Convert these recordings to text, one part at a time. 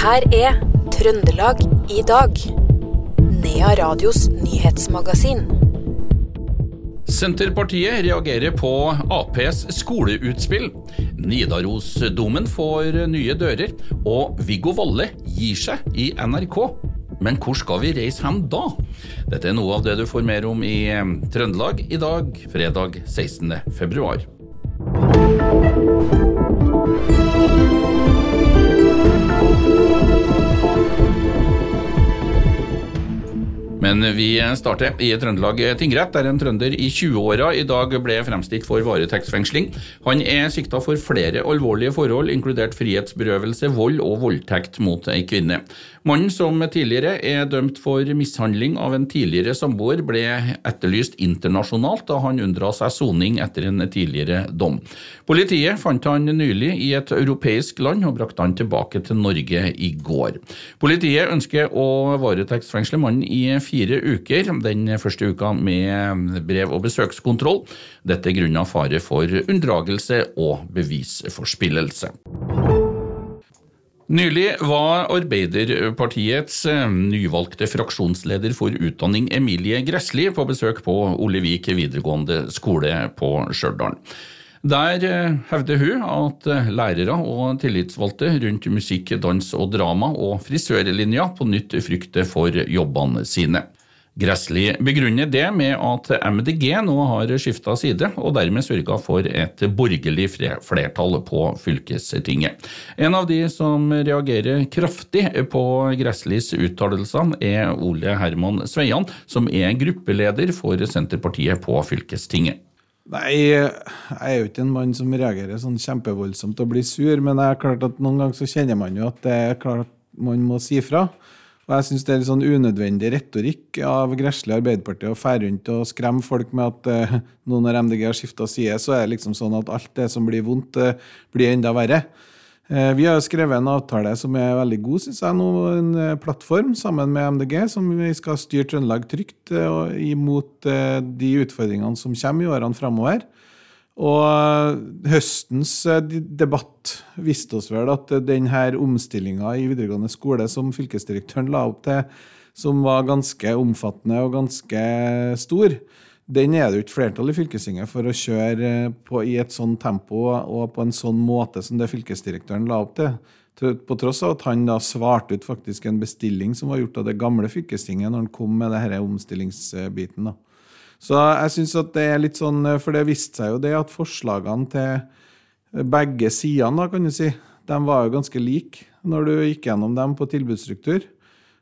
her er Trøndelag i dag. Nea Radios nyhetsmagasin. Senterpartiet reagerer på Aps skoleutspill. Nidarosdomen får nye dører, og Viggo Valle gir seg i NRK. Men hvor skal vi reise hen da? Dette er noe av det du får mer om i eh, Trøndelag i dag, fredag 16. februar. Thank you. Men vi starter i Trøndelag tingrett, der en trønder i 20-åra i dag ble fremstilt for varetektsfengsling. Han er sikta for flere alvorlige forhold, inkludert frihetsberøvelse, vold og voldtekt mot ei kvinne. Mannen som tidligere er dømt for mishandling av en tidligere samboer, ble etterlyst internasjonalt da han unndra seg soning etter en tidligere dom. Politiet fant han nylig i et europeisk land og brakte han tilbake til Norge i går. Politiet ønsker å varetektsfengsle mannen i fire uker, den første uka med brev- og besøkskontroll. Dette grunna fare for unndragelse og bevisforspillelse. Nylig var Arbeiderpartiets eh, nyvalgte fraksjonsleder for utdanning Emilie Gressli på besøk på Olevik videregående skole på Stjørdal. Der eh, hevder hun at eh, lærere og tillitsvalgte rundt musikk, dans og drama og frisørlinja på nytt frykter for jobbene sine. Gressli begrunner det med at MDG nå har skifta side, og dermed sørga for et borgerlig flertall på fylkestinget. En av de som reagerer kraftig på Gresslis uttalelser, er Ole Herman Sveian, som er gruppeleder for Senterpartiet på fylkestinget. Nei, jeg er jo ikke en mann som reagerer sånn kjempevoldsomt og blir sur, men det er klart at noen ganger så kjenner man jo at det er klart man må si fra. Og jeg syns det er litt sånn unødvendig retorikk av Gressle Arbeiderpartiet å fære rundt og skremme folk med at eh, nå når MDG har skifta side, så er det liksom sånn at alt det som blir vondt, eh, blir enda verre. Eh, vi har skrevet en avtale som er veldig god, syns jeg nå, en eh, plattform sammen med MDG, som vi skal styre Trøndelag trygt eh, imot de utfordringene som kommer i årene framover. Og høstens debatt viste oss vel at denne omstillinga i videregående skole som fylkesdirektøren la opp til, som var ganske omfattende og ganske stor, den er det jo ikke flertall i fylkestinget for å kjøre på i et sånn tempo og på en sånn måte som det fylkesdirektøren la opp til. På tross av at han da svarte ut faktisk en bestilling som var gjort av det gamle fylkestinget når han kom med denne omstillingsbiten. da. Så jeg syns at det er litt sånn For det viste seg jo det at forslagene til begge sidene, da, kan du si, de var jo ganske like når du gikk gjennom dem på tilbudsstruktur.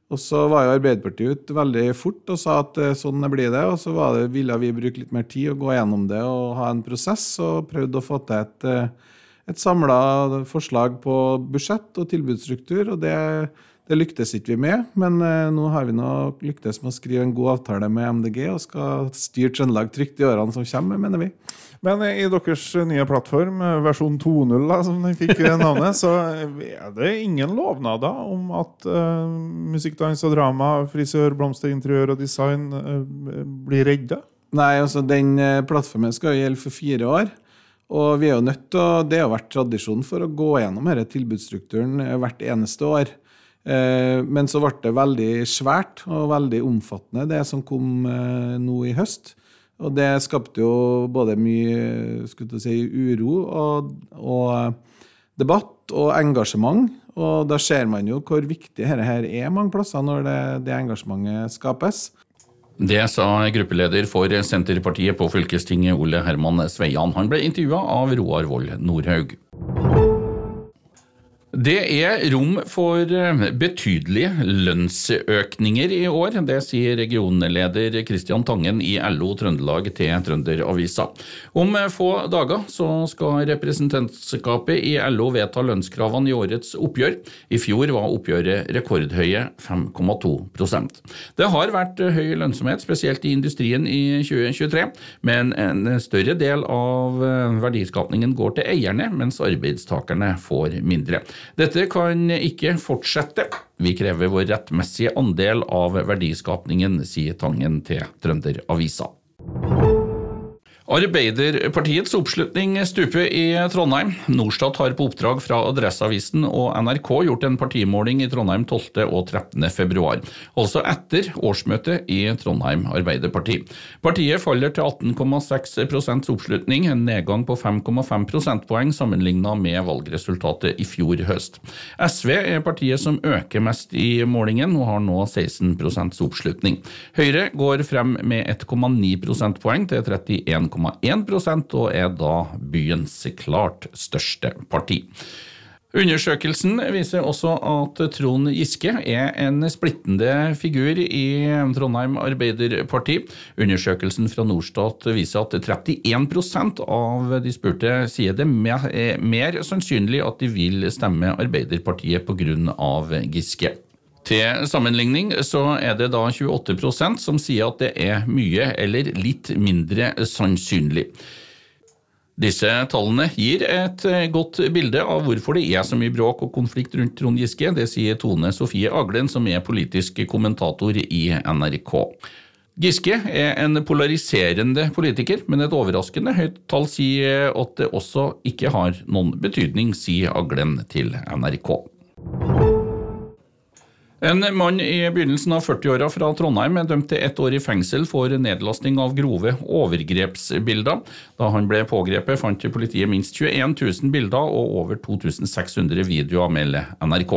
Og så var jo Arbeiderpartiet ut veldig fort og sa at eh, sånn blir det. Og så det, ville vi bruke litt mer tid og gå gjennom det og ha en prosess, og prøvde å få til et, eh, et samla forslag på budsjett og tilbudsstruktur. og det det lyktes ikke vi med, men eh, nå har vi nå lyktes med å skrive en god avtale med MDG og skal styre Trøndelag trygt i årene som kommer, mener vi. Men i deres nye plattform, eh, versjon 2.0, som den fikk navnet, så er det ingen lovnader om at uh, musikk, dans og drama, frisør, blomster, interiør og design uh, blir redda? Nei, altså den plattformen skal jo gjelde for fire år. Og vi er jo nødt til Det har vært tradisjon for å gå gjennom denne tilbudsstrukturen hvert eneste år. Eh, men så ble det veldig svært og veldig omfattende, det som kom eh, nå i høst. Og det skapte jo både mye si, uro og, og, debatt og engasjement. Og da ser man jo hvor viktig dette her er mange plasser når det, det engasjementet skapes. Det sa gruppeleder for Senterpartiet på fylkestinget, Ole Herman Sveian. Han ble intervjua av Roar Vold Nordhaug. Det er rom for eh, betydelige lønnsøkninger i år. Det sier regionleder Kristian Tangen i LO Trøndelag til Trønderavisa. Om få dager så skal representantskapet i LO vedta lønnskravene i årets oppgjør. I fjor var oppgjøret rekordhøye 5,2% Det har vært høy lønnsomhet, spesielt i industrien i 2023, men en større del av verdiskapningen går til eierne, mens arbeidstakerne får mindre. Dette kan ikke fortsette. Vi krever vår rettmessige andel av verdiskapningen, sier Tangen til Trønderavisa. Arbeiderpartiets oppslutning stuper i Trondheim. Norstat har på oppdrag fra Adresseavisen og NRK gjort en partimåling i Trondheim 12. og 13. februar, altså etter årsmøtet i Trondheim Arbeiderparti. Partiet faller til 18,6% oppslutning, en nedgang på 5,5 prosentpoeng sammenlignet med valgresultatet i fjor høst. SV er partiet som øker mest i målingen, og har nå 16% oppslutning. Høyre går frem med 1,9 prosentpoeng til 31,5 1,1 og er da byens klart største parti. Undersøkelsen viser også at Trond Giske er en splittende figur i Trondheim Arbeiderparti. Undersøkelsen fra Norstat viser at 31% av de spurte sier det er mer sannsynlig at de vil stemme Arbeiderpartiet pga. Giske. Til sammenligning så er det da 28% som sier at det er mye eller litt mindre sannsynlig. Disse tallene gir et godt bilde av hvorfor det er så mye bråk og konflikt rundt Trond Giske. Det sier Tone Sofie Aglen, som er politisk kommentator i NRK. Giske er en polariserende politiker, men et overraskende høyt tall sier at det også ikke har noen betydning, sier Aglen til NRK. En mann i begynnelsen av 40-åra fra Trondheim er dømt til ett år i fengsel for nedlasting av grove overgrepsbilder. Da han ble pågrepet, fant politiet minst 21 000 bilder og over 2600 videoer, melder NRK.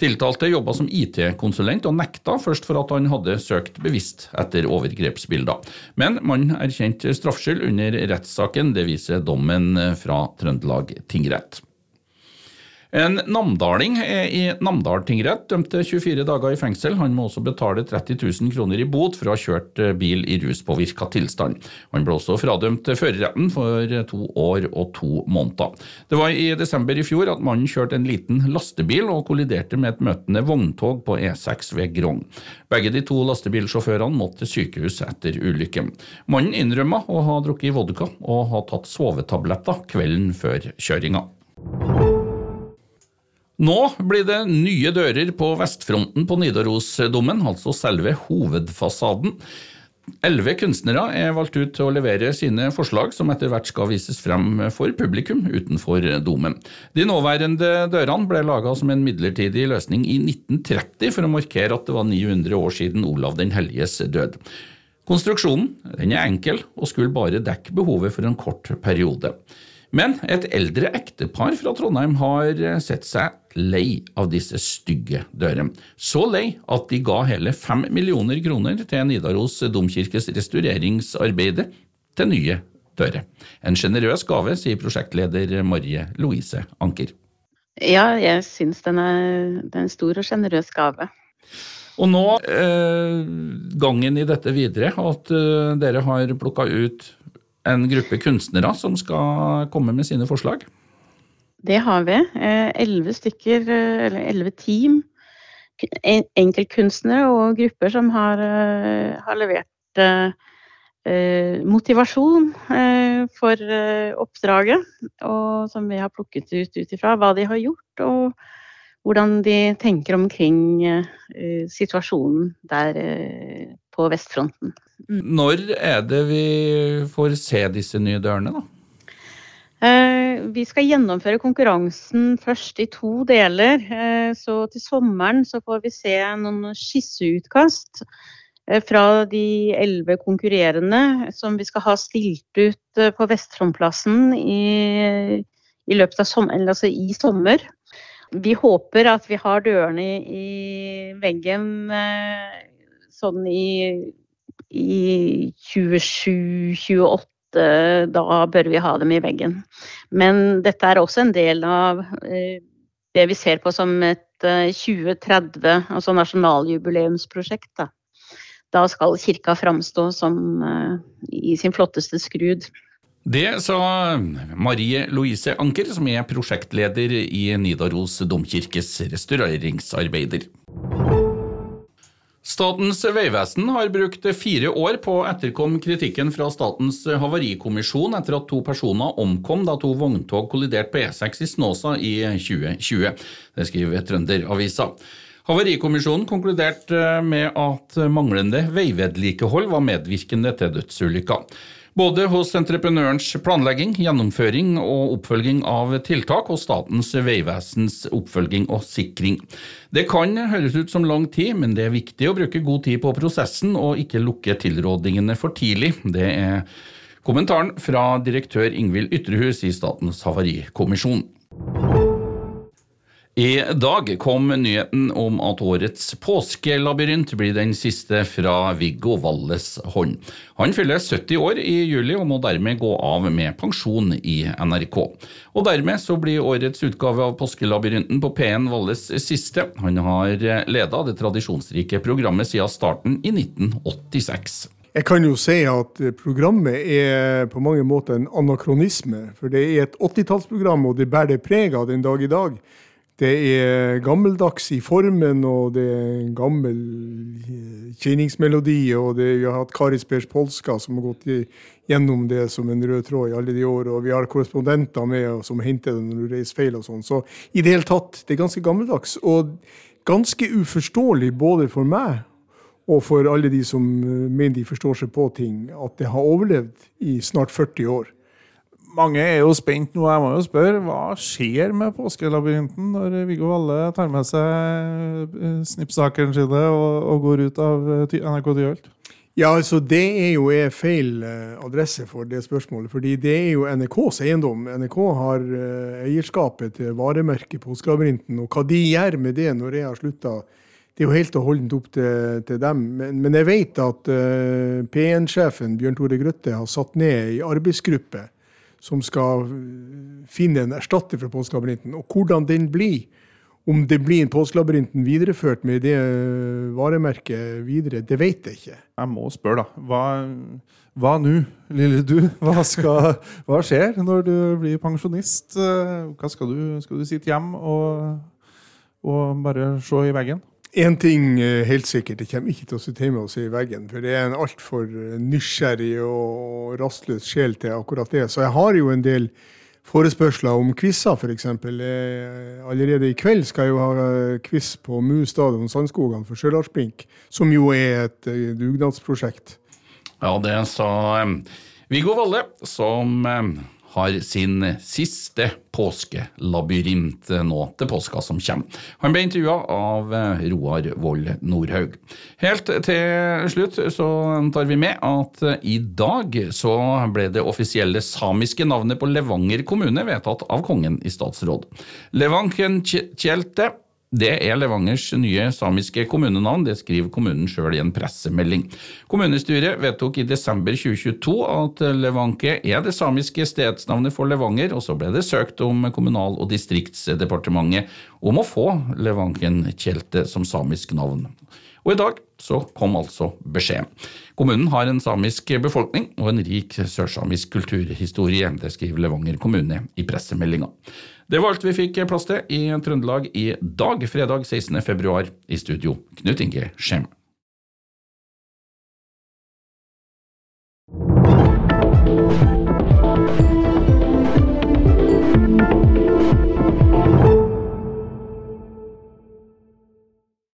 Tiltalte jobba som IT-konsulent og nekta først for at han hadde søkt bevisst etter overgrepsbilder. Men mannen erkjente straffskyld under rettssaken, det viser dommen fra Trøndelag tingrett. En namdaling er i Namdal tingrett dømte 24 dager i fengsel. Han må også betale 30 000 kroner i bot for å ha kjørt eh, bil i ruspåvirka tilstand. Han ble også fradømt førerretten for to år og to måneder. Det var i desember i fjor at mannen kjørte en liten lastebil og kolliderte med et møtende vogntog på E6 ved Grong. Begge de to lastebilsjåførene måtte til sykehus etter ulykken. Mannen innrømma å ha drukket vodka og ha tatt sovetabletter kvelden før kjøringa. Nå blir det nye dører på vestfronten på Nidarosdomen, altså selve hovedfasaden. Elleve kunstnere er valgt ut til å levere sine forslag, som etter hvert skal vises frem for publikum utenfor domen. De nåværende dørene ble laga som en midlertidig løsning i 1930 for å markere at det var 900 år siden Olav den helliges død. Konstruksjonen er enkel og skulle bare dekke behovet for en kort periode. Men et eldre ektepar fra Trondheim har sett seg lei av disse stygge dørene. Så lei at de ga hele fem millioner kroner til Nidaros domkirkes restaureringsarbeide til nye dører. En sjenerøs gave, sier prosjektleder Marie Louise Anker. Ja, jeg syns den er, det er en stor og sjenerøs gave. Og nå, eh, gangen i dette videre, at eh, dere har plukka ut en gruppe kunstnere som skal komme med sine forslag? Det har vi. Eh, elleve stykker, eh, eller elleve team. Enkeltkunstnere og grupper som har, eh, har levert motivasjon for oppdraget. Og som vi har plukket ut ut ifra hva de har gjort, og hvordan de tenker omkring situasjonen der på vestfronten. Mm. Når er det vi får se disse nye dørene, da? Eh, vi skal gjennomføre konkurransen først i to deler. Eh, så til sommeren så får vi se noen skisseutkast eh, fra de elleve konkurrerende som vi skal ha stilt ut på Vestfrontplassen i, i løpet av sommer, altså i sommer. Vi håper at vi har dørene i, i veggen sånn i, i 27-28 da bør vi ha dem i veggen. Men dette er også en del av eh, det vi ser på som et 2030, eh, altså nasjonaljubileumsprosjekt. Da. da skal kirka framstå som eh, i sin flotteste skrud. Det sa Marie Louise Anker, som er prosjektleder i Nidaros domkirkes restaureringsarbeider. Statens vegvesen har brukt fire år på å etterkomme kritikken fra Statens havarikommisjon etter at to personer omkom da to vogntog kolliderte på E6 i Snåsa i 2020. Det skriver Trønderavisa. Havarikommisjonen konkluderte med at manglende veivedlikehold var medvirkende til dødsulykka. Både hos entreprenørens planlegging, gjennomføring og oppfølging av tiltak, og Statens vegvesens oppfølging og sikring. Det kan høres ut som lang tid, men det er viktig å bruke god tid på prosessen og ikke lukke tilrådingene for tidlig. Det er kommentaren fra direktør Ingvild Ytrehus i Statens havarikommisjon. I dag kom nyheten om at årets påskelabyrint blir den siste fra Viggo Valles hånd. Han fyller 70 år i juli og må dermed gå av med pensjon i NRK. Og dermed så blir årets utgave av Påskelabyrinten på P1 Valles siste. Han har leda det tradisjonsrike programmet siden starten i 1986. Jeg kan jo si at programmet er på mange måter en anakronisme. For det er et 80-tallsprogram, og det bærer det preg av den dag i dag. Det er gammeldags i formen, og det er en gammel eh, kjenningsmelodi. Og det, vi har hatt Kari Spers Polska, som har gått gjennom det som en rød tråd i alle de år. Og vi har korrespondenter med som henter det når du reiser feil og sånn. Så i det hele tatt, det er ganske gammeldags. Og ganske uforståelig både for meg og for alle de som eh, mener de forstår seg på ting, at det har overlevd i snart 40 år. Mange er jo spent nå. Jeg må jo spørre, hva skjer med påskelabyrinten når Viggo Valle tar med seg eh, snippsakene sine og, og, går ut av eh, NRK Tyholt? Ja, altså Det er jo er feil eh, adresse for det spørsmålet. fordi det er jo NRKs eiendom. NRK har eierskapet til varemerket Påskelabyrinten. Og hva de gjør med det når jeg har slutta, det er jo helt og holdent opp til, til dem. Men, men, jeg vet at uh, P1-sjefen Bjørn Tore Grøtte har satt ned ei arbeidsgruppe som skal finne en erstatter for Postlabyrinten. Og hvordan den blir, om det blir en Postlabyrinten videreført med det varemerket videre, det vet jeg ikke. Jeg må spørre, da. Hva, hva nå, lille du? Hva, skal, hva, skjer når du blir pensjonist? Hva skal du, skal du sitte hjemme og, og bare se i veggen? Én ting helt sikkert, det kommer ikke til å sitte hjemme oss i veggen. For det er en altfor nysgjerrig og rastløs sjel til akkurat det. Så jeg har jo en del forespørsler om quizer, f.eks. Allerede i kveld skal jeg jo ha quiz på MU stadion Sandskogan for Stjørdalsblink, som jo er et eh, dugnadsprosjekt. Ja, det sa Viggo Valle, som har sin siste påskelabyrint nå til påska som kommer. Han ble intervjua av eh, Roar Vold Nordhaug. Helt til slutt så tar vi med at eh, i dag så ble det offisielle samiske navnet på Levanger kommune vedtatt av kongen i statsråd. Levanken Kjelte det er Levangers nye samiske kommunenavn, det skriver kommunen sjøl i en pressemelding. Kommunestyret vedtok i desember 2022 at Levanke er det samiske stedsnavnet for Levanger, og så ble det søkt om Kommunal- og distriktsdepartementet om å få Levanken Kjelte som samisk navn. Og i dag så kom altså beskjeden. Kommunen har en samisk befolkning og en rik sørsamisk kulturhistorie. Det skriver Levanger kommune i pressemeldinga. Det var alt vi fikk plass til i Trøndelag i dag, fredag 16. februar. I studio, Knut Inge Skjem. thank